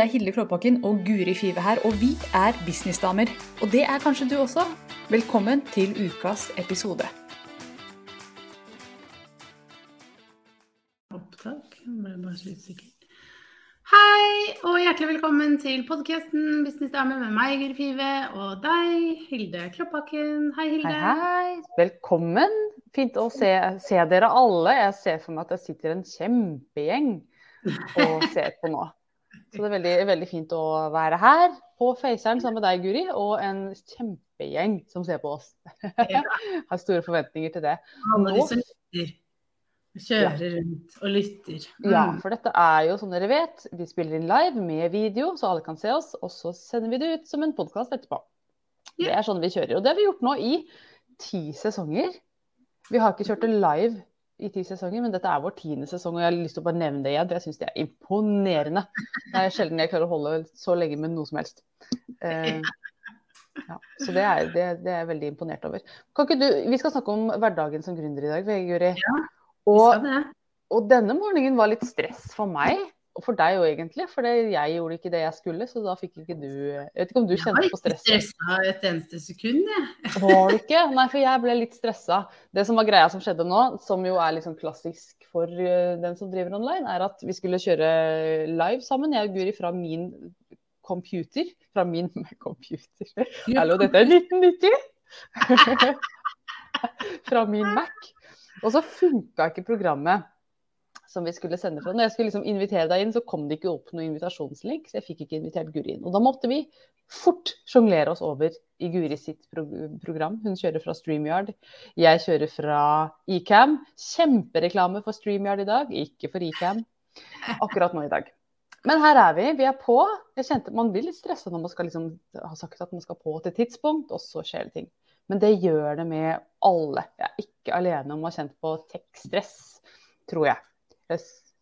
Det er Hilde Klåbakken og Guri Five her, og vi er businessdamer. Og det er kanskje du også. Velkommen til ukas episode. Opptak. Jeg ble bare så usikker. Hei, og hjertelig velkommen til podkasten Businessdamer med meg, Guri Five, og deg, Hilde Klåbakken. Hei, Hilde. Hei, hei. Velkommen. Fint å se, se dere alle. Jeg ser for meg at jeg sitter en kjempegjeng og ser på nå. Så det er veldig, veldig fint å være her på Faceren sammen med deg, Guri, og en kjempegjeng som ser på oss. Ja. Har store forventninger til det. Alle de som lytter. Kjører rundt og lytter. Ja, Mm. for dette er jo, som dere vet, vi spiller inn live med video, så alle kan se oss. Og så sender vi det ut som en podkast etterpå. Det er sånn vi kjører. Og det har vi gjort nå i ti sesonger. Vi har ikke kjørt det live i ti sesonger, men dette er vår tiende sesong. Og jeg har lyst til å bare nevne det igjen, jeg syns det er imponerende. Det er sjelden jeg klarer å holde så lenge med noe som helst. Uh, ja, så det er, det, det er jeg veldig imponert over. Du, vi skal snakke om hverdagen som gründer i dag, Guri. Ja, Og og denne morgenen var litt stress for meg, og for deg òg egentlig. For jeg gjorde ikke det jeg skulle, så da fikk ikke du Jeg vet ikke om du Jeg var ikke stressa et eneste sekund, jeg. Var du ikke? Nei, for jeg ble litt stressa. Det som var greia som skjedde nå, som jo er sånn klassisk for eh, den som driver online, er at vi skulle kjøre live sammen, jeg og Guri, fra min computer. Fra min computer. Hallo, dette er 1990! fra min Mac. Og så funka ikke programmet som vi skulle sende fra. Når jeg skulle liksom invitere deg inn, så kom det ikke opp noen invitasjonslink, så jeg fikk ikke invitert Guri inn. Og da måtte vi fort sjonglere oss over i Guri sitt pro program. Hun kjører fra StreamYard, jeg kjører fra Ecam. Kjempereklame for StreamYard i dag, ikke for Ecam akkurat nå i dag. Men her er vi, vi er på. Jeg kjente Man blir litt stressa når man skal liksom ha sagt at man skal på til tidspunkt, og så skjer det ting. Men det gjør det med alle. Jeg er ikke alene om å ha kjent på tech-stress, tror jeg.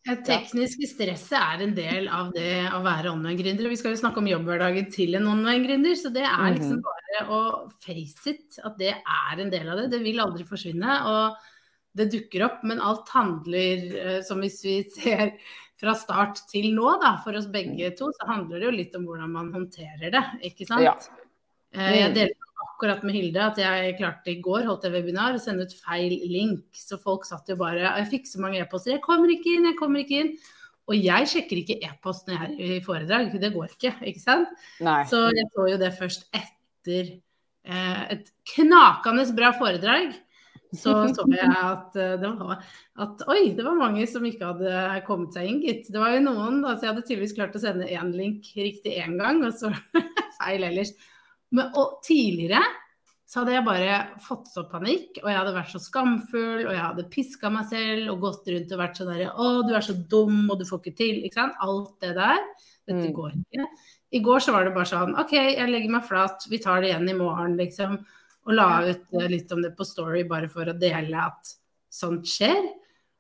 Det tekniske stresset er en del av det å være online-gründer. Vi skal jo snakke om jobbhverdagen til en online-gründer, så det er liksom Mhm. bare å face it. At det er en del av det. Det vil aldri forsvinne. Og det dukker opp, men alt handler, eh, som hvis vi ser fra start til nå, da, for oss begge to, så handler det jo litt om hvordan man håndterer det, ikke sant? Ja. Eh, Jeg delte akkurat med Hilde at jeg klarte i går, holdt jeg webinar, å sende ut feil link. Så folk satt jo bare Jeg fikk så mange e-poster. 'Jeg kommer ikke inn, jeg kommer ikke inn'. Og jeg sjekker ikke e-post når jeg er i foredrag. Det går ikke, ikke sant? Nei. Så jeg så jo det først etter eh, et knakende bra foredrag. Så så jeg at eh, det var at oi, det var mange som ikke hadde kommet seg inn, gitt. Det var jo noen, altså jeg hadde tydeligvis klart å sende én link riktig én gang, og så feil ellers. Men, og tidligere så hadde jeg bare fått så panikk, og jeg hadde vært så skamfull, og jeg hadde piska meg selv og gått rundt og vært sånn derre Å, du er så dum, og du får ikke til. Ikke sant. Alt det der. Dette Mm. går ikke. I går så var det bare sånn OK, jeg legger meg flat, vi tar det igjen i morgen, liksom. Og la ut eh, litt om det på Story bare for å dele at sånt skjer.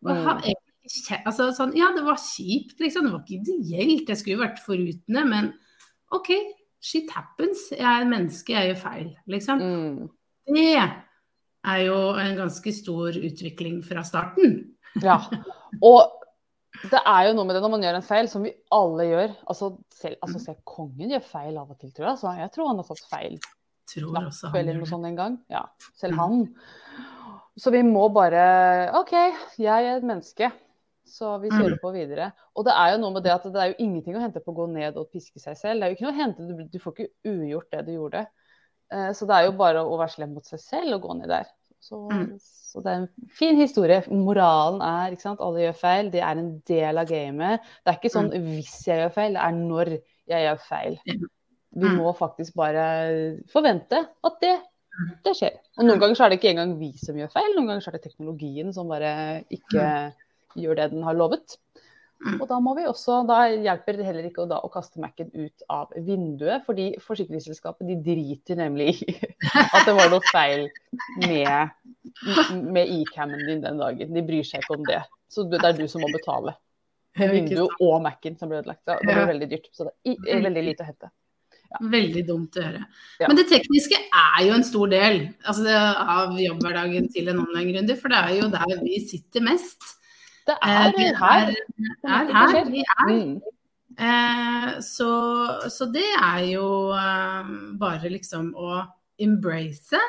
Og har Mm. egentlig altså, sånn, ja, det var kjipt, liksom. Det var ikke ideelt. Jeg skulle jo vært foruten det, men OK, shit happens. Jeg er menneske, jeg gjør feil, liksom. Mm. Det er jo en ganske stor utvikling fra starten. Ja. Og det er jo noe med det når man gjør en feil, som vi alle gjør. Altså selv, altså selv kongen gjør feil av og til, tror jeg. Så jeg tror han har tatt feil Tror også han eller noe sånt en gang. Ja, selv Mm. han. Så vi må bare OK, jeg er et menneske. Så vi kjører Mm. på videre. Og det er jo noe med det at det er jo ingenting å hente på å gå ned og piske seg selv. Det er jo ikke noe å hente, du, du får ikke ugjort det du gjorde. Eh, Så det er jo bare å være slem mot seg selv og gå ned der. Så, Mm. så det er en fin historie. Moralen er ikke sant, alle gjør feil. Det er en del av gamet. Det er ikke sånn hvis jeg gjør feil, det er når jeg gjør feil. Vi Mm. må faktisk bare forvente at det, det skjer. Og noen ganger så er det ikke engang vi som gjør feil, noen ganger så er det teknologien som bare ikke gjør det den har lovet. Mm. Og da må vi også, da hjelper det heller ikke å, da, å kaste Mac-en ut av vinduet, fordi forsikringsselskapet de driter nemlig i at det var noe feil med, med eCam-en din den dagen. De bryr seg ikke om det. Så det er du som må betale. Vinduet og Mac-en som ble ødelagt. Det det ble veldig dyrt. Så det er veldig lite å hente. Veldig dumt å gjøre. Ja. Men det tekniske er jo en stor del altså det, av jobbhverdagen til en online-gründer. For det er jo der vi sitter mest. Det Eh, er vi her. er, er her. Vi er. Mm. Eh, så, så, det er jo eh, bare liksom å embrace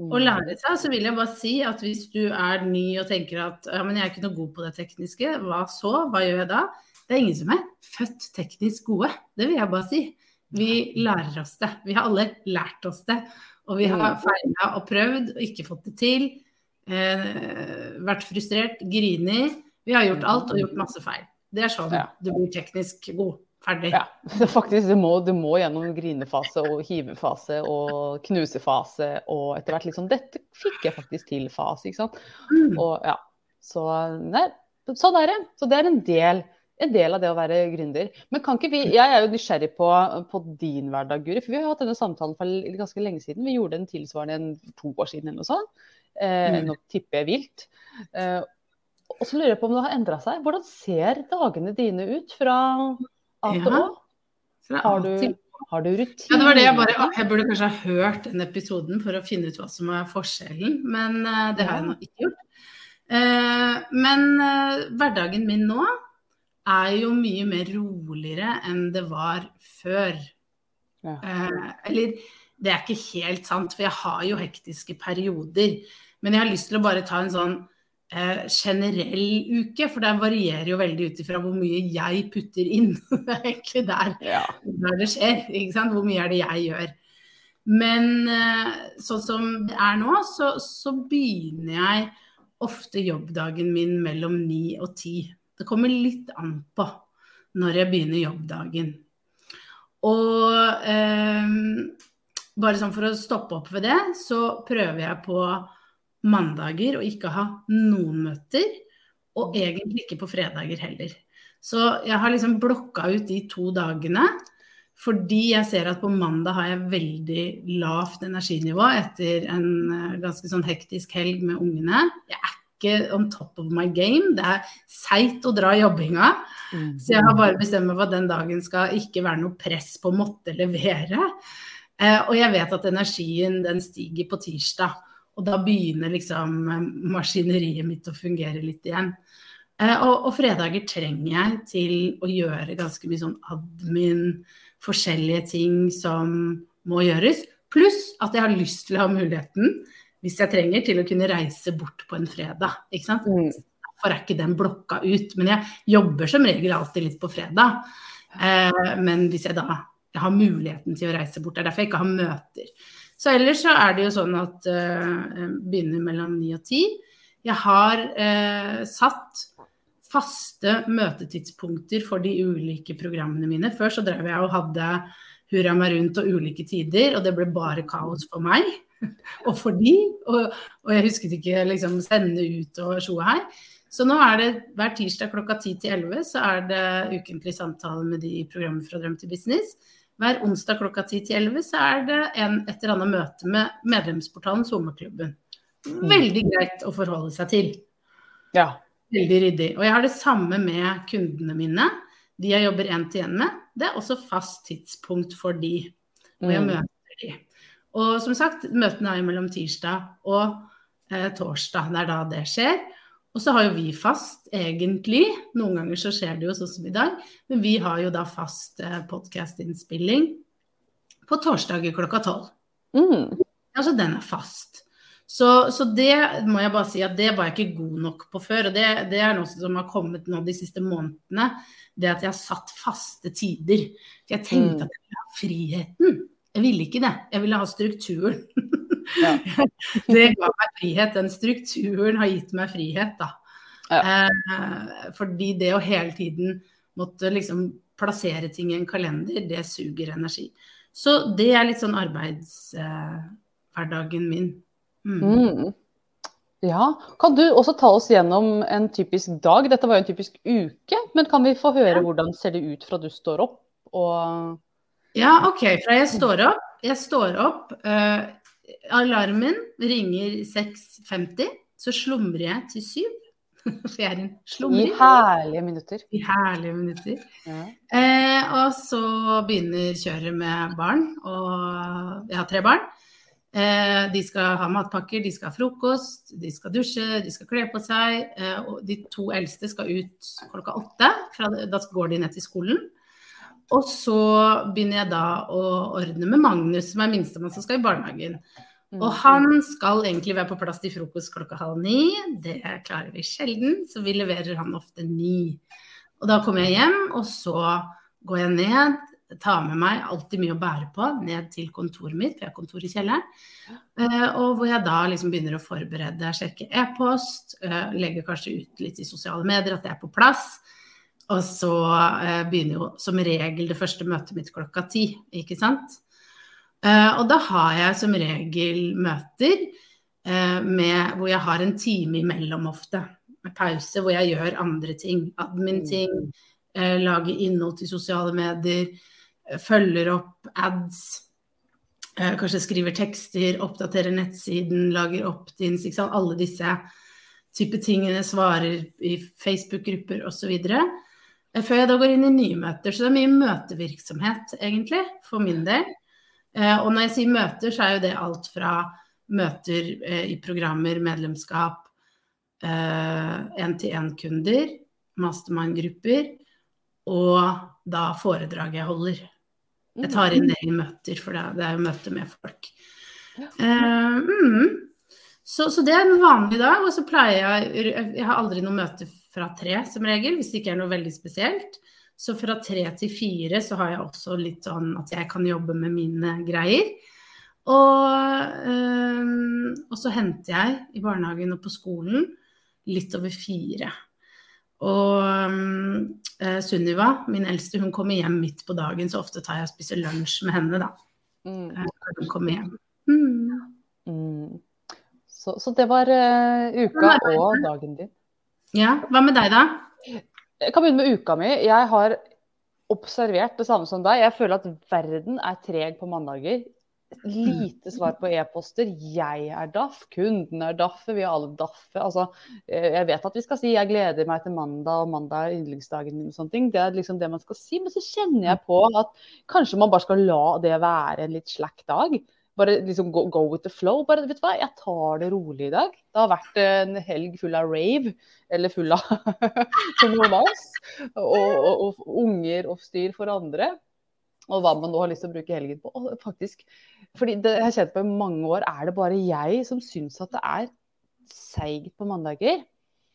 og mm. lære seg. Så vil jeg bare si at hvis du er ny og tenker at ja, men jeg er ikke noe god på det tekniske, hva så? Hva gjør jeg da? Det er ingen som er født teknisk gode. Det vil jeg bare si. Vi lærer oss det. Vi har alle lært oss det. Og vi har mm. feila og prøvd og ikke fått det til. Eh, vært frustrert, grinet. Vi har gjort alt og gjort masse feil. Det er sånn du blir teknisk god. Ferdig. Ja, faktisk, du må, du må gjennom grinefase og hivefase og knusefase og etter hvert liksom Dette fikk jeg faktisk til-fase, ikke sant. Mm. Og ja, så nei, sånn er det. Så det er en del, en del av det å være gründer. Men kan ikke vi Jeg er jo nysgjerrig på, på din hverdag, Guri. For vi har hatt denne samtalen for ganske lenge siden. Vi gjorde den tilsvarende en, to år siden eller noe sånt. Eh, mm. Nå tipper jeg vilt. Eh, og så lurer jeg på om det har endra seg. Hvordan ser dagene dine ut fra A til Å? Har du, har du rutiner? Ja, det var det jeg bare Jeg burde kanskje ha hørt den episoden for å finne ut hva som er forskjellen, men uh, det har jeg nå ikke gjort. Uh, men uh, hverdagen min nå er jo mye mer roligere enn det var før. Ja. eller det er ikke helt sant, for jeg har jo hektiske perioder. Men jeg har lyst til å bare ta en sånn eh, generell uke, for det varierer jo veldig ut ifra hvor mye jeg putter inn. det er egentlig der, ja. der det skjer. Hvor mye er det jeg gjør. Men eh, sånn som det er nå, så, så, begynner jeg ofte jobbdagen min mellom ni og ti. Det kommer litt an på når jeg begynner jobbdagen. Og eh, bare sånn for å stoppe opp ved det, så prøver jeg på mandager og ikke ha noen møter. Og egentlig ikke på fredager heller. Så jeg har liksom blokka ut de to dagene. Fordi jeg ser at på mandag har jeg veldig lavt energinivå etter en eh, ganske sånn hektisk helg med ungene. Jeg er ikke on top of my game. Det er seigt å dra jobbinga. Mm. Så jeg har bare bestemt meg for at den dagen skal ikke være noe press på å måtte levere. Eh, og jeg vet at energien den stiger på tirsdag. Og da begynner liksom eh, maskineriet mitt å fungere litt igjen. Eh, og, og, fredager trenger jeg til å gjøre ganske mye sånn admin, forskjellige ting som må gjøres. Pluss at jeg har lyst til å ha muligheten, hvis jeg trenger, til å kunne reise bort på en fredag. Ikke sant? Mm. Derfor er ikke den blokka ut. Men jeg jobber som regel alltid litt på fredag. Eh, men hvis jeg da jeg har muligheten til å reise bort, det er derfor jeg ikke har møter. Så ellers så er det jo sånn at uh, begynner mellom ni og ti. Jeg har uh, satt faste møtetidspunkter for de ulike programmene mine. Før så drev jeg og hadde hurra meg rundt og ulike tider, og det ble bare kaos for meg og for de. Og, og jeg husket ikke liksom sende ut og sjoe her. Så nå er det hver tirsdag klokka 10 til 11 så er det ukentlig samtale med de i programmet fra Drøm til business. Hver onsdag klokka 10 til 11 så er det en, et eller annet møte med medlemsportalen Sommerklubben. Mm. Veldig greit å forholde seg til. Ja. Veldig ryddig. Og jeg har det samme med kundene mine. De jeg jobber én til én med. Det er også fast tidspunkt for de. Og jeg mm. møter de. Og som sagt, møtene er mellom tirsdag og eh, torsdag. Det er da det skjer. Og så har jo vi fast, egentlig. Noen ganger så skjer det jo sånn som i dag. Men vi har jo da fast eh, podkast-innspilling på torsdager klokka tolv. Mm. Altså den er fast. Så, så, det må jeg bare si at det var jeg ikke god nok på før. Og det, det er noe som har kommet nå de siste månedene. Det at jeg har satt faste tider. For jeg tenkte mm. at jeg ville ha friheten. Jeg ville ikke det. Jeg ville ha strukturen. Ja. det ga meg frihet. Den strukturen har gitt meg frihet, da. Ja. Eh, fordi det å hele tiden måtte liksom plassere ting i en kalender, det suger energi. Så det er litt sånn arbeidshverdagen eh, min. Mm. Mm. Ja. Kan du også ta oss gjennom en typisk dag? Dette var jo en typisk uke, men kan vi få høre hvordan ser det ut fra du står opp og Ja, OK. Fra jeg står opp. Jeg står opp. Uh, alarmen ringer 6.50, så slumrer jeg til 7. For jeg er en slumrer. I herlige minutter. I herlige minutter. Ja. Eh, og så begynner kjøret med barn. Og jeg har tre barn. Eh, de skal ha matpakker, de skal ha frokost, de skal dusje, de skal kle på seg. Eh, og de to eldste skal ut klokka åtte. Da går de ned til skolen. Og så begynner jeg da å ordne med Magnus, som er minstemann som skal i barnehagen. Mm. Og han skal egentlig være på plass til frokost klokka halv ni. Det klarer vi sjelden, så vi leverer han ofte ni. Og da kommer jeg hjem, og så går jeg ned, tar med meg alltid mye å bære på, ned til kontoret mitt, for jeg har kontor i kjelleren. Eh, og hvor jeg da liksom begynner å forberede, sjekke e-post, eh, legger kanskje ut litt i sosiale medier at det er på plass. Og så eh, begynner jo som regel det første møtet mitt klokka ti, ikke sant. Eh, og da har jeg som regel møter eh, med, hvor jeg har en time imellom ofte. Med pause hvor jeg gjør andre ting. Admin-ting, eh, lager innhold til sosiale medier, følger opp ads. Kanskje skriver tekster, oppdaterer nettsiden, lager opt-ins. Alle disse type tingene svarer i Facebook-grupper osv. Før jeg da går inn i nye møter. Så det er mye møtevirksomhet, egentlig, for min del. Og når jeg sier møter, så er jo det alt fra møter i programmer, medlemskap, én-til-én-kunder, mastermind-grupper, og da foredraget jeg holder. Jeg tar inn det i møter, for det er jo møte med folk. Uh, mm. så, så, det er en vanlig dag. Og så pleier jeg Jeg har aldri noe møte fra tre, som regel, hvis det ikke er noe veldig spesielt. Så fra tre til fire så har jeg også litt sånn at jeg kan jobbe med mine greier. Og, øh, og så henter jeg i barnehagen og på skolen litt over fire. Og øh, Sunniva, min eldste, hun kommer hjem midt på dagen, så ofte tar jeg og spiser lunsj med henne, da. Mm. Hun kommer hjem. Mm. Mm. Så, så, det var uh, uka og dagen din. Ja. Hva med deg, da? Jeg kan begynne med uka mi. Jeg har observert det samme som deg. Jeg føler at verden er treg på mandager. Lite svar på e-poster. Jeg er daff, kunden er daffe, vi er alle daffe. Altså, eh, jeg vet at vi skal si 'jeg gleder meg til mandag', og 'mandag er yndlingsdagen min'. og sånne ting. Det er liksom det man skal si. Men så kjenner jeg på at kanskje man bare skal la det være en litt slack dag. Bare liksom go, go, with the flow. Bare, vet du hva, jeg tar det rolig i dag. Det har vært en helg full av rave, eller full av av. Og, og, og, unger og styr for andre. Og hva man nå har lyst til å bruke helgen på. Og faktisk, fordi det jeg har kjent på i mange år, er det bare jeg som syns at det er seigt på mandager.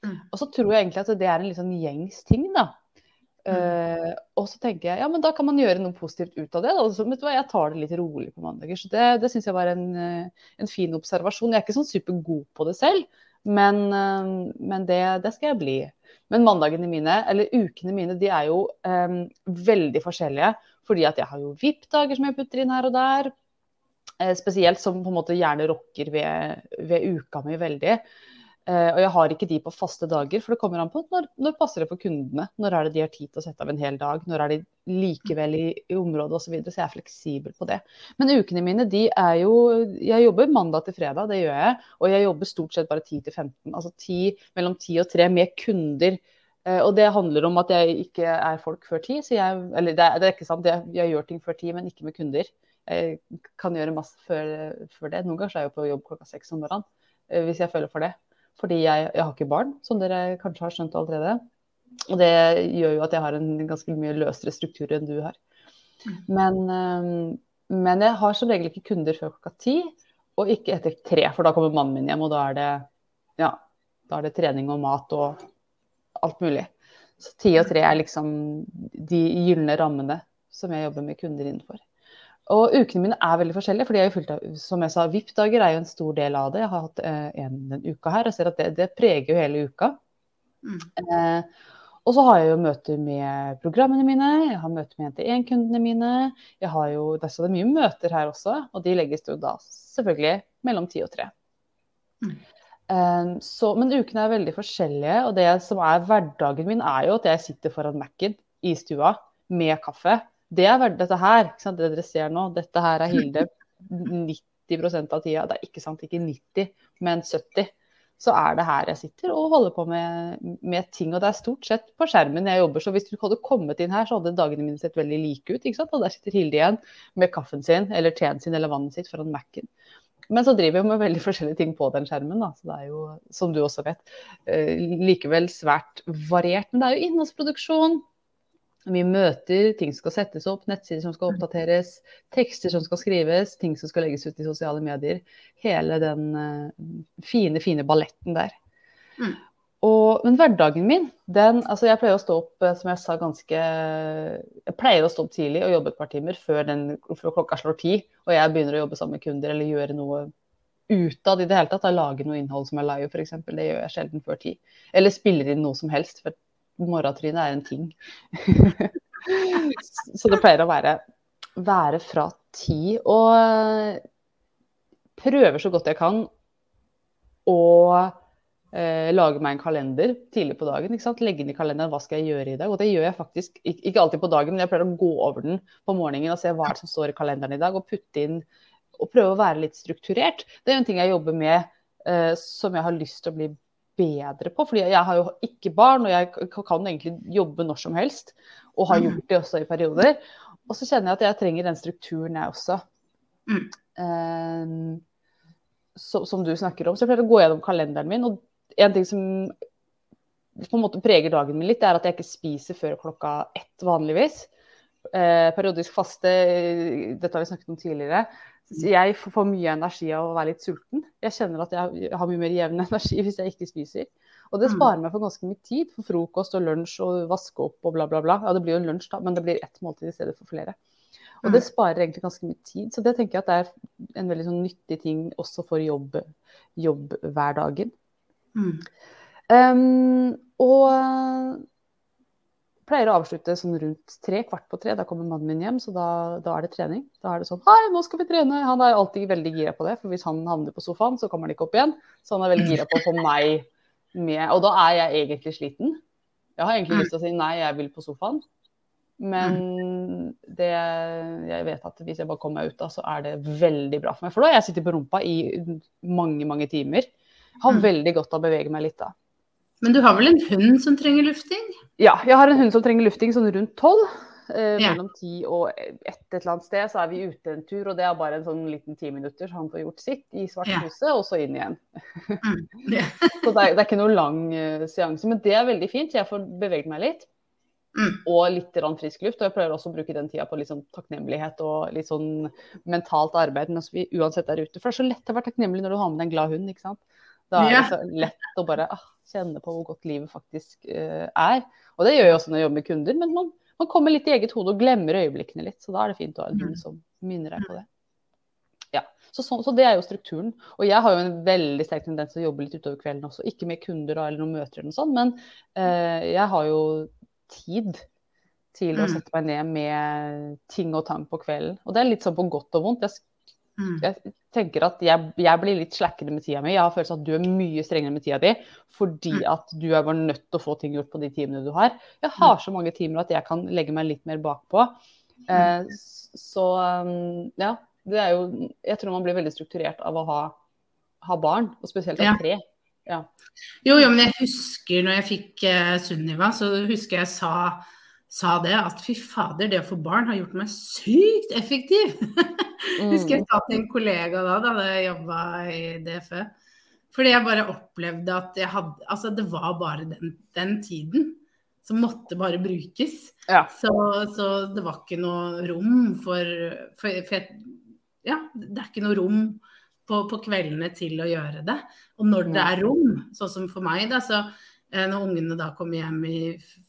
Mm. Og så tror jeg egentlig at det er en litt sånn gjengs ting, da. Uh, og så tenker jeg ja, men da kan man gjøre noe positivt ut av det. Da. Så, vet du hva, jeg tar det litt rolig på mandager. Så det, det syns jeg var en, eh, en, fin observasjon. Jeg er ikke sånn supergod på det selv, men, uh, men det, det, skal jeg bli. Men mandagene mine, eller ukene mine, de er jo um, veldig forskjellige. Fordi at jeg har jo VIP-dager som jeg putter inn her og der. Spesielt som på en måte gjerne rokker ved, ved uka mi veldig. Uh, og jeg har ikke de på faste dager, for det kommer an på når, når passer det for kundene. Når er det de har tid til å sette av en hel dag, når er de likevel i, i området osv. Så, så jeg er fleksibel på det. Men ukene mine, de er jo Jeg jobber mandag til fredag, det gjør jeg. Og jeg jobber stort sett bare 10 til 15. Altså 10, mellom 10 og 3 med kunder. Uh, og det handler om at jeg ikke er folk før 10. Så jeg, eller det er, det er ikke sant, jeg, jeg, gjør ting før 10, men ikke med kunder. Jeg kan gjøre masse før, før det. Noen ganger er jeg på jobb klokka seks om morgenen, uh, hvis jeg føler for det. Fordi jeg, jeg, har ikke barn, som dere kanskje har skjønt allerede. Og det gjør jo at jeg har en ganske mye løsere struktur enn du har. Men, men jeg har som regel ikke kunder før klokka ti, og ikke etter tre, for da kommer mannen min hjem, og da er det, ja, da er det trening og mat og alt mulig. Så ti og tre er liksom de gylne rammene som jeg jobber med kunder innenfor. Og ukene mine er veldig forskjellige, fordi jeg er fullt av, som jeg sa, VIP-dager er jo en stor del av det. Jeg har hatt eh, en den uka her, og ser at det, det preger jo hele uka. Mm. Eh, og så har jeg jo møter med programmene mine, jeg har møter med 1-til-1-kundene mine. Jeg har jo, det er mye møter her også, og de legges jo da selvfølgelig mellom 10 og 3. Mm. Eh, så, men ukene er veldig forskjellige, og det som er hverdagen min, er jo at jeg sitter foran Mac-en i stua med kaffe det er dette her. Det dere ser nå, dette her er Hilde 90% av tida. Det er ikke sant, ikke 90, men 70. Så er det her jeg sitter og holder på med, med, ting. Og det er stort sett på skjermen jeg jobber. Så hvis du hadde kommet inn her, så hadde dagene mine sett veldig like ut. ikke sant? Og der sitter Hilde igjen med kaffen sin eller teen sin eller vannet sitt foran Mac-en. Men så driver jeg med veldig forskjellige ting på den skjermen. Da. Så det er jo, som du også vet, eh, likevel svært variert. Men det er jo innholdsproduksjon. Mye møter, ting som skal settes opp, nettsider som skal oppdateres, tekster som skal skrives, ting som skal legges ut i sosiale medier. Hele den uh, fine, fine balletten der. Mm. Og, men hverdagen min, den Altså jeg pleier å stå opp, som jeg sa, ganske Jeg pleier å stå opp tidlig og jobbe et par timer før, den, før klokka slår ti, og jeg begynner å jobbe sammen med kunder eller gjøre noe utad i det hele tatt. Lage noe innhold som er live, f.eks. Det gjør jeg sjelden før ti. Eller spiller inn noe som helst. for morgentrynet er en ting. så det pleier å være, være fra ti. Og eh, prøver så godt jeg kan å eh, lage meg en kalender tidlig på dagen. Legge inn i kalenderen hva skal jeg gjøre i dag. Og det gjør jeg faktisk ikke alltid på dagen, men jeg pleier å gå over den på morgenen og se hva som står i kalenderen i dag, og putte inn og prøve å være litt strukturert. Det er en ting jeg jobber med eh, som jeg har lyst til å bli bedre på. fordi jeg har jo ikke barn, og jeg kan egentlig jobbe når som helst. Og har gjort det også i perioder. Og så kjenner jeg at jeg trenger den strukturen, jeg også. Mm. Um, så, som du snakker om. Så jeg pleier å gå gjennom kalenderen min. Og en ting som på en måte preger dagen min litt, det er at jeg ikke spiser før klokka ett vanligvis. Eh, periodisk faste, dette har vi snakket om tidligere. Jeg får mye energi av å være litt sulten. Jeg kjenner at jeg har mye mer jevn energi hvis jeg ikke spiser. Og det mm. sparer meg for ganske mye tid, for frokost og lunsj og vaske opp og bla, bla, bla. Ja, det blir jo en lunsj, da, men det blir ett måltid i stedet for flere. Og det mm. sparer egentlig ganske mye tid. Så det tenker jeg at det er en veldig sånn nyttig ting også for jobb, jobbhverdagen. Mm. Um, og pleier å avslutte sånn rundt tre, kvart på tre. Da kommer mannen min hjem, så da, da, er det trening. Da er det sånn Hei, nå skal vi trene. Han er alltid veldig gira på det, for hvis han havner på sofaen, så kommer han ikke opp igjen. Så han er veldig gira på å få meg med. Og da er jeg egentlig sliten. Jeg har egentlig lyst til å si nei, jeg vil på sofaen. Men det, jeg vet at hvis jeg bare kommer meg ut, da, så er det veldig bra for meg. For da har jeg sittet på rumpa i mange, mange timer. Har mm. veldig godt av å bevege meg litt da. Men du har vel en hund som trenger lufting? Ja, jeg har en hund som trenger lufting sånn rundt tolv. Eh, ja. Mellom ti og ett et eller annet sted så er vi ute en tur, og det er bare en sånn liten ti minutter, så han får gjort sitt i svarthuset, ja. og så inn igjen. Mm. Yeah. så det er, det er, ikke noe lang uh, seanse, men det er veldig fint. så Jeg får beveget meg litt. Mm. Og litt frisk luft. Og jeg prøver også å bruke den tida på litt sånn takknemlighet og litt sånn mentalt arbeid mens vi uansett er ute. For det er så lett å være takknemlig når du har med deg en glad hund, ikke sant. Da er det så lett å bare ah, kjenne på hvor godt livet faktisk uh, er. Og det gjør jeg også når jeg jobber med kunder, men man, man kommer litt i eget hode og glemmer øyeblikkene litt. Så da er det fint å ha en hund mm. som minner deg på det. Ja, så, så, så, det er jo strukturen. Og jeg har jo en veldig sterk tendens til å jobbe litt utover kvelden også. Ikke med kunder eller noen møter eller noe sånt, men uh, jeg har jo tid til å mm. sette meg ned med ting og tang på kvelden. Og det er litt sånn på godt og vondt. Jeg Mm. Jeg tenker at jeg, jeg, blir litt slakkere med tida mi. Jeg har følelsen at du er mye strengere med tida di fordi mm. at du er bare nødt til å få ting gjort på de timene du har. Jeg har mm. så mange timer at jeg kan legge meg litt mer bakpå. Eh, så um, ja, det er jo Jeg tror man blir veldig strukturert av å ha, ha barn, og spesielt av tre. Ja. Jo, jo, men jeg husker når jeg fikk uh, Sunniva, så husker jeg sa sa det, at fy fader, det å få barn har gjort meg sykt effektiv. Mm. Husker jeg sa til en kollega da, da jeg jobba i DFØ. Fordi jeg bare opplevde at jeg hadde Altså, det var bare den, den tiden som måtte bare brukes. Ja. Så, så, det var ikke noe rom for, for, for Ja, det er ikke noe rom på, på, kveldene til å gjøre det. Og når det er rom, sånn som for meg, da, så når ungene da kommer hjem i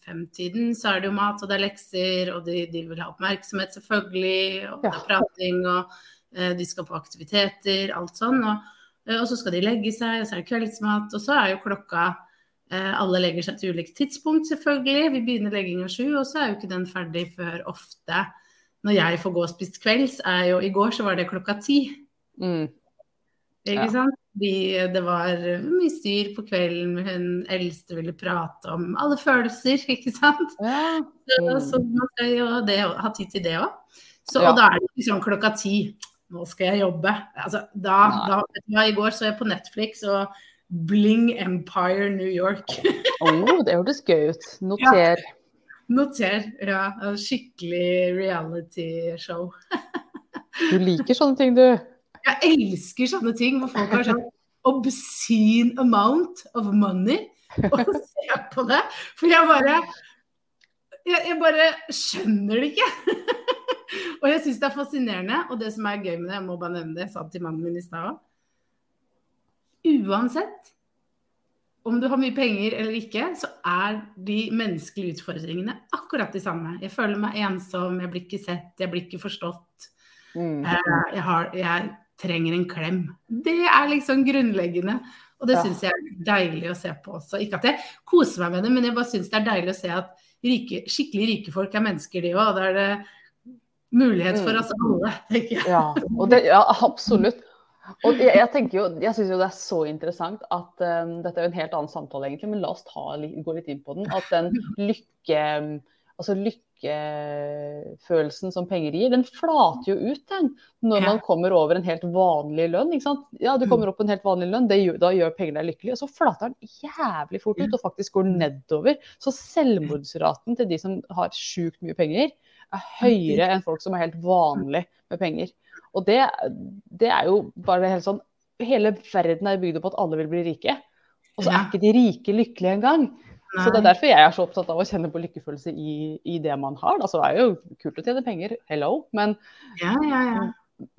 femtiden, så er det jo mat og det er lekser, og de, de vil ha oppmerksomhet selvfølgelig, og det er prating, og uh, de skal på aktiviteter, alt sånn. Og, uh, og, så skal de legge seg, og så er det kveldsmat, og så er jo klokka uh, Alle legger seg til ulikt tidspunkt, selvfølgelig. Vi begynner legginga sju, og så er jo ikke den ferdig før ofte når jeg får gå og spist kvelds, er jo I går så var det klokka ti. Mm. Ikke ja. sant? De, det var mye styr på kvelden. Hun eldste ville prate om alle følelser, ikke sant. Ja. Så, så, man skal jo det, ha tid til det òg. Ja. Og da er det liksom klokka ti. Nå skal jeg jobbe. Altså, da, da, I går så jeg på Netflix og Bling Empire New York. oh, det hørtes gøy ut. Noter. Ja. Noter. Ja. Skikkelig reality-show. du liker sånne ting, du. Jeg elsker sånne ting hvor folk har sånn obscene amount of money og ser på det. For jeg bare jeg, jeg bare skjønner det ikke. og jeg syns det er fascinerende. Og det som er gøy med det, jeg må bare nevne det, jeg sa det til mannen min i stad òg. Uansett om du har mye penger eller ikke, så er de menneskelige utfordringene akkurat de samme. Jeg føler meg ensom, jeg blir ikke sett, jeg blir ikke forstått. Mm. Eh, Jeg, har, jeg trenger en klem. Det er liksom grunnleggende. Og det Ja. syns jeg er deilig å se på også. Ikke at jeg koser meg med det, men jeg bare syns det er deilig å se at rike, skikkelig rike folk er mennesker, de òg. Da er det mulighet for Mm. oss alle, tenker jeg. Ja, og det, ja absolutt. Og jeg, jeg tenker jo, jeg syns jo det er så interessant at um, Dette er jo en helt annen samtale, egentlig, men la oss ta, gå litt inn på den. At den lykke, altså lykkefølelsen som penger gir, den flater jo ut den når man kommer over en helt vanlig lønn. Ja, du kommer opp på en helt vanlig lønn, det gjør, da gjør penger deg lykkelig. Og så flater den jævlig fort ut og faktisk går nedover. Så selvmordsraten til de som har sjukt mye penger, er høyere enn folk som er helt vanlig med penger. Og det, det er jo bare helt sånn Hele verden er bygd opp på at alle vil bli rike. Og så er ikke de rike lykkelige engang. Så det er derfor jeg er så opptatt av å kjenne på lykkefølelse i, i det man har. Altså, det er jo kult å tjene penger, hello, men, Ja, ja, ja.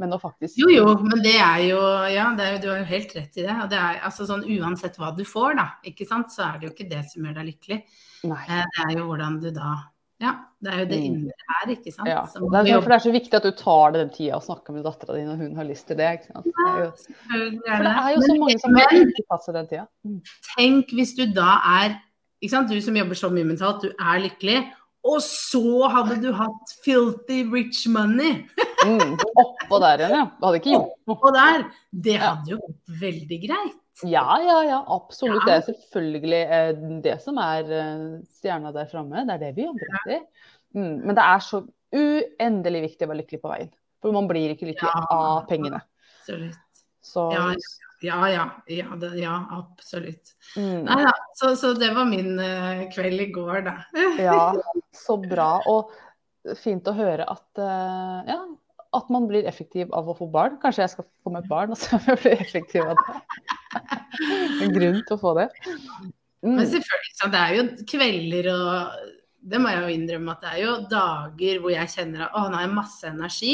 men å faktisk Jo, jo, men det er jo Ja, det er jo, du har jo helt rett i det. Og det er altså sånn uansett hva du får, da, ikke sant, så er det jo ikke det som gjør deg lykkelig. Nei. Eh, Det er jo hvordan du da Ja, det er jo det Mm. indre her, ikke sant. Ja. som Det er, derfor det er så viktig at du tar deg den tida og snakker med dattera di når hun har lyst til det. Ikke sant? Det er jo, for det er jo så mange som ikke tatt den tida. Mm. tenk hvis du da er Du som jobber så mye mentalt, du er lykkelig. Og så hadde du hatt filthy rich money Mm. Oppå der igjen, ja. Det hadde ikke gjort noe. oppå der. Det hadde jo vært veldig greit. Ja, ja, ja, absolutt. Ja. Det er selvfølgelig eh, det som er eh, stjerna der framme. Det er det vi jobber etter. Mm. Men det er så uendelig viktig å være lykkelig på veien. For man blir ikke lykkelig Ja. av pengene. Absolutt. Så Ja, Ja, ja. Ja, det, ja absolutt. mm. Nei ja, Så, så det var min uh, kveld i går, da. Ja, så bra. Og fint å høre at, uh, ja, at man blir effektiv av å få barn. Kanskje jeg skal få meg barn, og så blir jeg effektiv av det. En grunn til å få det. Mm. Men selvfølgelig, så det er jo kvelder og Det må jeg jo innrømme at det er jo dager hvor jeg kjenner at å, nå har jeg masse energi.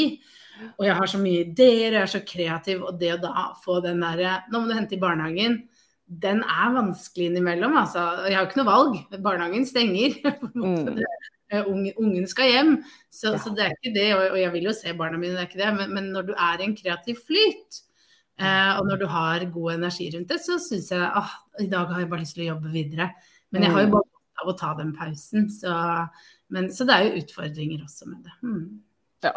Og jeg har så mye ideer, og jeg er så kreativ. Og det å da få den derre Nå må du hente i barnehagen. Den er vanskelig innimellom, altså. Jeg har jo ikke noe valg. Barnehagen stenger. Mm. Eh, Ungen, skal hjem. Så, Ja. så det er ikke det. Og, jeg vil jo se barna mine, det er ikke det. Men, men når du er i en kreativ flyt, eh, og når du har god energi rundt det, så syns jeg at i dag har jeg bare lyst til å jobbe videre. Men jeg har jo Mm. bare godt av å ta den pausen. Så, men, så det er jo utfordringer også med det. Mm. Ja.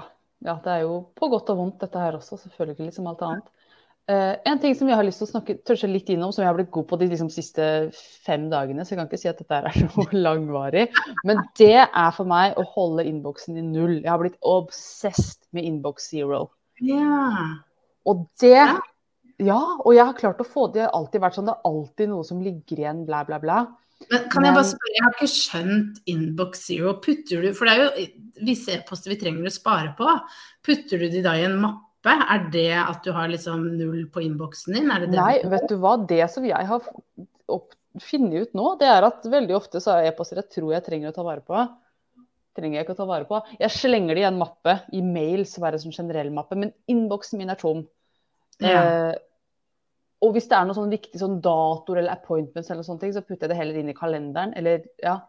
Ja, det er jo på godt og vondt dette her også, selvfølgelig, som alt annet. Uh, en ting som jeg har lyst til å snakke tørse litt innom, som jeg har blitt god på de liksom, siste fem dagene, så jeg kan ikke si at dette er noe langvarig, men det er for meg å holde innboksen i null. Jeg har blitt obsessed med innboks zero. Ja. Og det Ja. Ja, og jeg har klart å få det. Det har alltid vært sånn, det er alltid noe som ligger igjen, bla, bla, bla. Men kan jeg bare spørre, jeg har ikke skjønt Inbox Zero. Putter du, for det er jo visse e-poster vi trenger å spare på. Putter du de da i en mappe? Er det at du har liksom null på innboksen din? Det det Nei, du- vet du hva. Det som jeg har funnet ut nå, det er at veldig ofte så er e-poster jeg tror jeg trenger å ta vare på. Trenger jeg ikke å ta vare på. Jeg slenger det i en mappe, i mail, så er som generell mappe, men innboksen min er tom. Ja. Eh, og hvis det er noen sånn viktig sånn datoer eller appointments, eller sånne ting, så putter jeg det heller inn i kalenderen. Eller ja,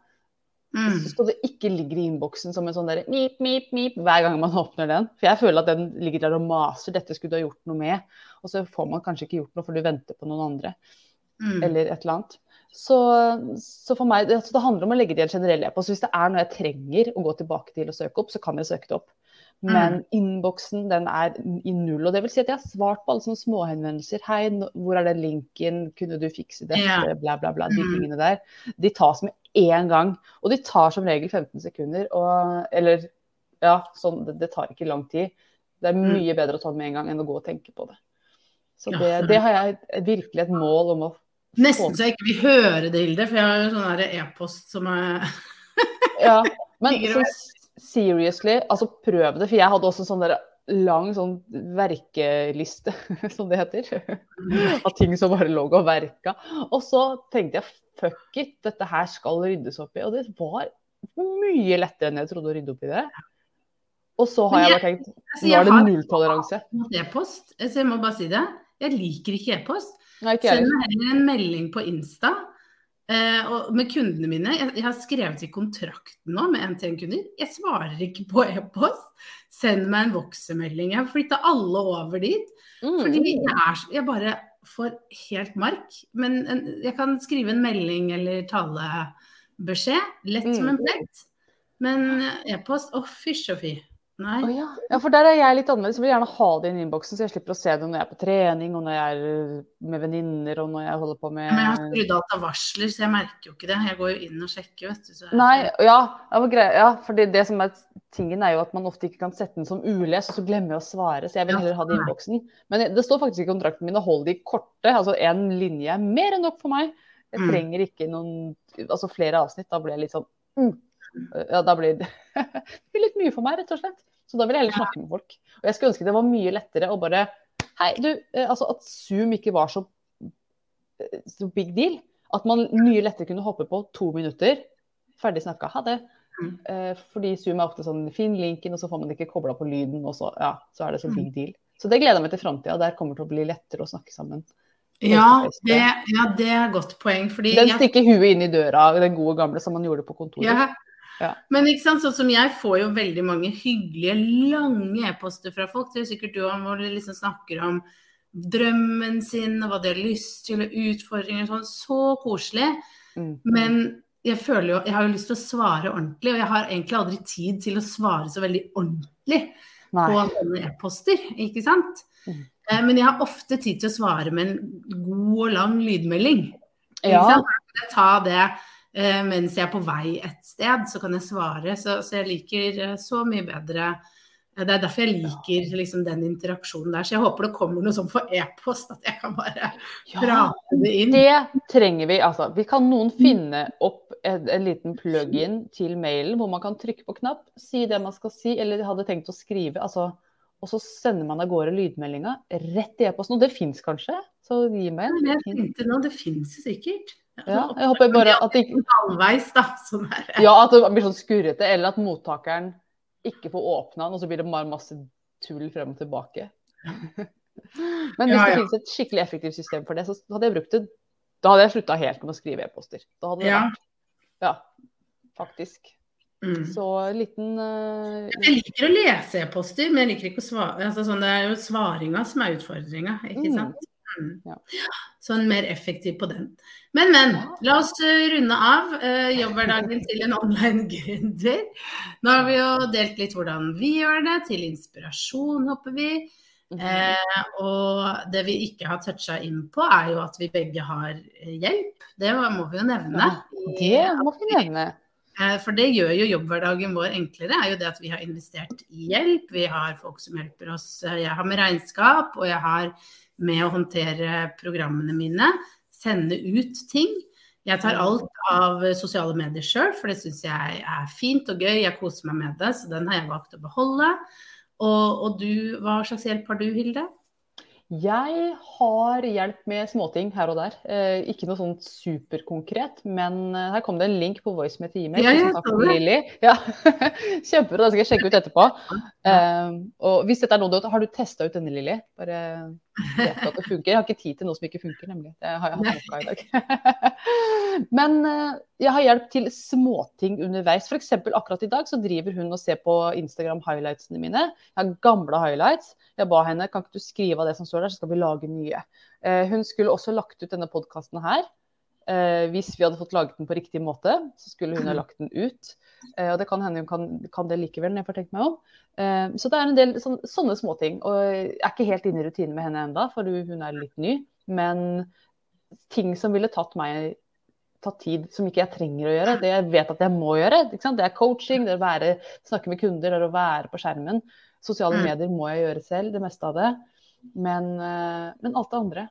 Mm. så skal det ikke ligge i innboksen som en sånn der mip, mip, mip hver gang man åpner den. For jeg føler at den ligger der og maser. Dette skulle du ha gjort noe med. Og så får man kanskje ikke gjort noe, for du venter på noen andre. Mm. Eller et eller annet. Så, så for meg, det, altså det handler om å legge det i en generell e-post. Hvis det er noe jeg trenger å gå tilbake til og søke opp, så kan jeg søke det opp. Men innboksen den er i null. Og det vil si at jeg har svart på alle sånne småhenvendelser. Hei, hvor er den linken? Kunne du fikse dette? Ja. Bla, bla, bla. De Mm. tingene der. De tas med én gang. Og de tar som regel 15 sekunder. Og, eller ja, sånn, det, det tar ikke lang tid. Det er Mm. mye bedre å ta det med en gang enn å gå og tenke på det. Så det, det har jeg virkelig et mål om å Nesten så jeg ikke vil høre det, Hilde, for jeg har jo sånn e-post som er Ja, men sånn seriously, altså prøv det. For jeg hadde også sånn der lang sånn verkeliste, som det heter. Av ting som bare lå og verka. Og så tenkte jeg fuck it, dette her skal ryddes opp i. Og det var mye lettere enn jeg trodde å rydde opp i det. Og så har jeg jeg- bare tenkt Altså, nå er det nulltoleranse. Jeg har e-post, så jeg må bare si det. Jeg liker ikke e-post. Send meg heller en melding på Insta. Eh, og med kundene mine. Jeg, jeg har skrevet i kontrakten nå med NTN-kunder. Jeg svarer ikke på e-post. Send meg en voksemelding. Jeg har flytta alle over dit. Mm. Fordi jeg, er, jeg bare får helt mark. Men en, jeg kan skrive en melding eller talebeskjed. Lett som en Mm. plett. Men e-post, å fysj og fy. Nei. Oh, ja. ja, for der er jeg litt annerledes. Jeg vil gjerne ha det i innboksen, så jeg slipper å se det når jeg er på trening, og når jeg er med venninner, og når jeg holder på med Men jeg har skrudd av til varsler, så jeg merker jo ikke det. Jeg går jo inn og sjekker, vet du. Så Nei, ja, ja, for det, det som er tingen er jo at man ofte ikke kan sette den som ules, og så glemmer jeg å svare. Så jeg vil heller ha det i innboksen. Men det står faktisk i kontrakten min å holde de korte. Altså én linje er mer enn nok for meg. Jeg Mm. trenger ikke noen Altså flere avsnitt. Da blir jeg litt sånn mm. Ja, da blir det, blir litt mye for meg, rett og slett. Så da vil jeg heller snakke med folk. Og jeg skulle ønske det var mye lettere å bare Hei, du. eh, Altså at Zoom ikke var så, eh, så big deal. At man mye lettere kunne hoppe på to minutter. Ferdig snakka. Ha det. Mm. Eh, fordi Zoom er ofte sånn Finn linken, og så får man ikke kobla på lyden, og så, ja, så er det så Mm. big deal. Så det gleder jeg meg til framtida. Der kommer det til å bli lettere å snakke sammen. Ja, det, ja. det er et godt poeng. Fordi Den stikker huet inn i døra, den gode gamle som man gjorde på kontoret. Ja. Ja. Men ikke sant, sånn som jeg får jo veldig mange hyggelige, lange e-poster fra folk. Det er sikkert du om, hvor de liksom snakker om drømmen sin og hva de har lyst til, og utfordringer og sånn. Så koselig. Mm. Men jeg føler jo Jeg har jo lyst til å svare ordentlig, og jeg har egentlig aldri tid til å svare så veldig ordentlig på Nei. sånne e-poster, ikke sant? Mm. Eh, Men jeg har ofte tid til å svare med en god og lang lydmelding. Ikke Ja. sant? Jeg ta det mens jeg er på vei et sted, så kan jeg svare. Så, så jeg liker eh, så mye bedre eh, Det er derfor jeg liker liksom, den interaksjonen der. Så jeg håper det kommer noe sånn for e-post, at jeg kan bare ja. prate det inn. Det trenger vi. Altså, vi kan noen finne opp en, en liten plug-in til mailen hvor man kan trykke på knapp, si det man skal si, eller hadde tenkt å skrive. Altså, og så sender man av gårde lydmeldinga rett i e-posten. Og det fins kanskje, så gi meg en. det finnes sikkert. Ja, jeg håper bare at det ikke Halvveis, da. Sånn. Ja, at det blir sånn skurrete, eller at mottakeren ikke får åpna den, og så blir det bare masse tull frem og tilbake. Men hvis Ja, det finnes et skikkelig effektivt system for det, så hadde jeg brukt det. Da hadde jeg slutta helt med å skrive e-poster. Da hadde det Ja. vært Ja, faktisk. Mm. Så liten uh... Jeg liker å lese e-poster, men jeg liker ikke å svare. Altså, sånn, det er jo svaringa som er utfordringa, ikke Mm. sant. Mm. Ja. Så en mer effektiv på den. Men, men. La oss eh, runde av eh, jobbhverdagen til en online gründer. Nå har vi jo delt litt hvordan vi gjør det. Til inspirasjon håper vi. mhm. Eh, og det vi ikke har toucha inn på, er jo at vi begge har eh, hjelp. Det må vi jo nevne. Ja, Det må vi nevne. Eh, For det gjør jo jobbhverdagen vår enklere, er jo det at vi har investert i hjelp. Vi har folk som hjelper oss. Eh, Jeg har med regnskap, og jeg har med å håndtere programmene mine. Sende ut ting. Jeg tar alt av sosiale medier sjøl, for det syns jeg er fint og gøy. Jeg koser meg med det, så den har jeg valgt å beholde. Og, og du, hva slags hjelp har du, Hilde? Jeg har hjelp med småting her og der. Eh, ikke noe sånt superkonkret, men eh, her kom det en link på VoiceMe til e-mail. Ja, det. Lilly. Ja. Kjempebra, det skal jeg sjekke ut etterpå. Eh, og hvis dette er noe du Har du testa ut denne, Lilly? Bare vet at det funker. Jeg har ikke tid til noe som ikke funker, nemlig. Det har jeg hatt nok av i dag. Men uh, jeg har hjelp til småting underveis. F.eks. akkurat i dag så driver hun og ser på Instagram-highlightsene mine. Jeg har gamle highlights. Jeg ba henne kan ikke du skrive av det som står der, så skal vi lage nye. Uh, hun skulle også lagt ut denne podkasten her. Eh, hvis vi hadde fått laget den på riktig måte, så skulle hun ha lagt den ut. Eh, og det kan hende hun kan, kan det likevel, når jeg får tenkt meg om. Eh, så det er en del sån, sånne småting. Og jeg er ikke helt inne i rutinen med henne enda, for hun er litt ny. Men ting som ville tatt meg tatt tid, som ikke jeg trenger å gjøre, det jeg vet at jeg må gjøre. Det er coaching, det er å være, snakke med kunder, det er å være på skjermen. Sosiale Mm. medier må jeg gjøre selv, det meste av det. Men, eh, men alt det andre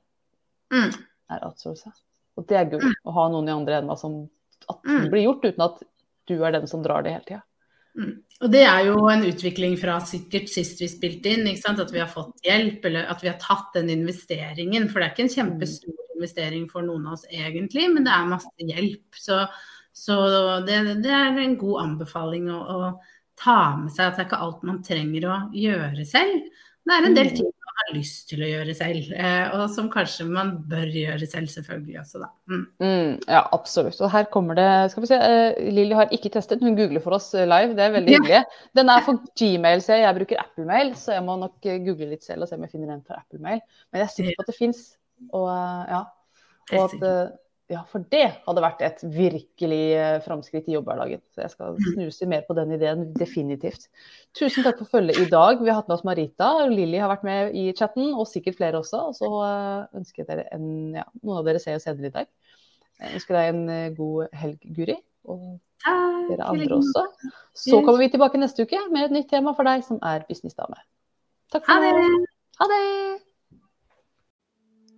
Mm. er outsourca. Og det er gull å ha noen i andre enden som at det Mm. blir gjort uten at du er den som drar det hele tida. Mm. Og det er jo en utvikling fra sikkert sist vi spilte inn, at vi har fått hjelp, eller at vi har tatt den investeringen. For det er ikke en kjempestor investering for noen av oss egentlig, men det er masse hjelp. Så, så det, det, er en god anbefaling å, å, ta med seg at det er ikke alt man trenger å gjøre selv. Det er en del mm. ting har lyst til å gjøre selv, eh, og som kanskje man bør gjøre selv selvfølgelig også, da. Mm. Mm, ja, absolutt. Og her kommer det Skal vi se, uh, Lilly har ikke testet, hun googler for oss live, det er veldig ja. hyggelig. Den er for Gmail, så jeg bruker Apple-mail, så jeg må nok google litt selv og se om jeg finner en for Apple-mail. Men jeg er sikker på at det fins, og ja. Og at, ja, for det hadde vært et virkelig eh, framskritt i jobbhverdagen. Så jeg skal mm. snuse mer på den ideen, definitivt. Tusen takk for følget i dag. Vi har hatt med oss Marita, og Lilly har vært med i chatten, og sikkert flere også. Og så eh, ønsker jeg dere en ja, Noen av dere ser jo senere i dag. Jeg ønsker deg en eh, god helg, Guri. Og dere andre også. Så kommer vi tilbake neste uke med et nytt tema for deg som er businessdame. Takk for nå. Ha det.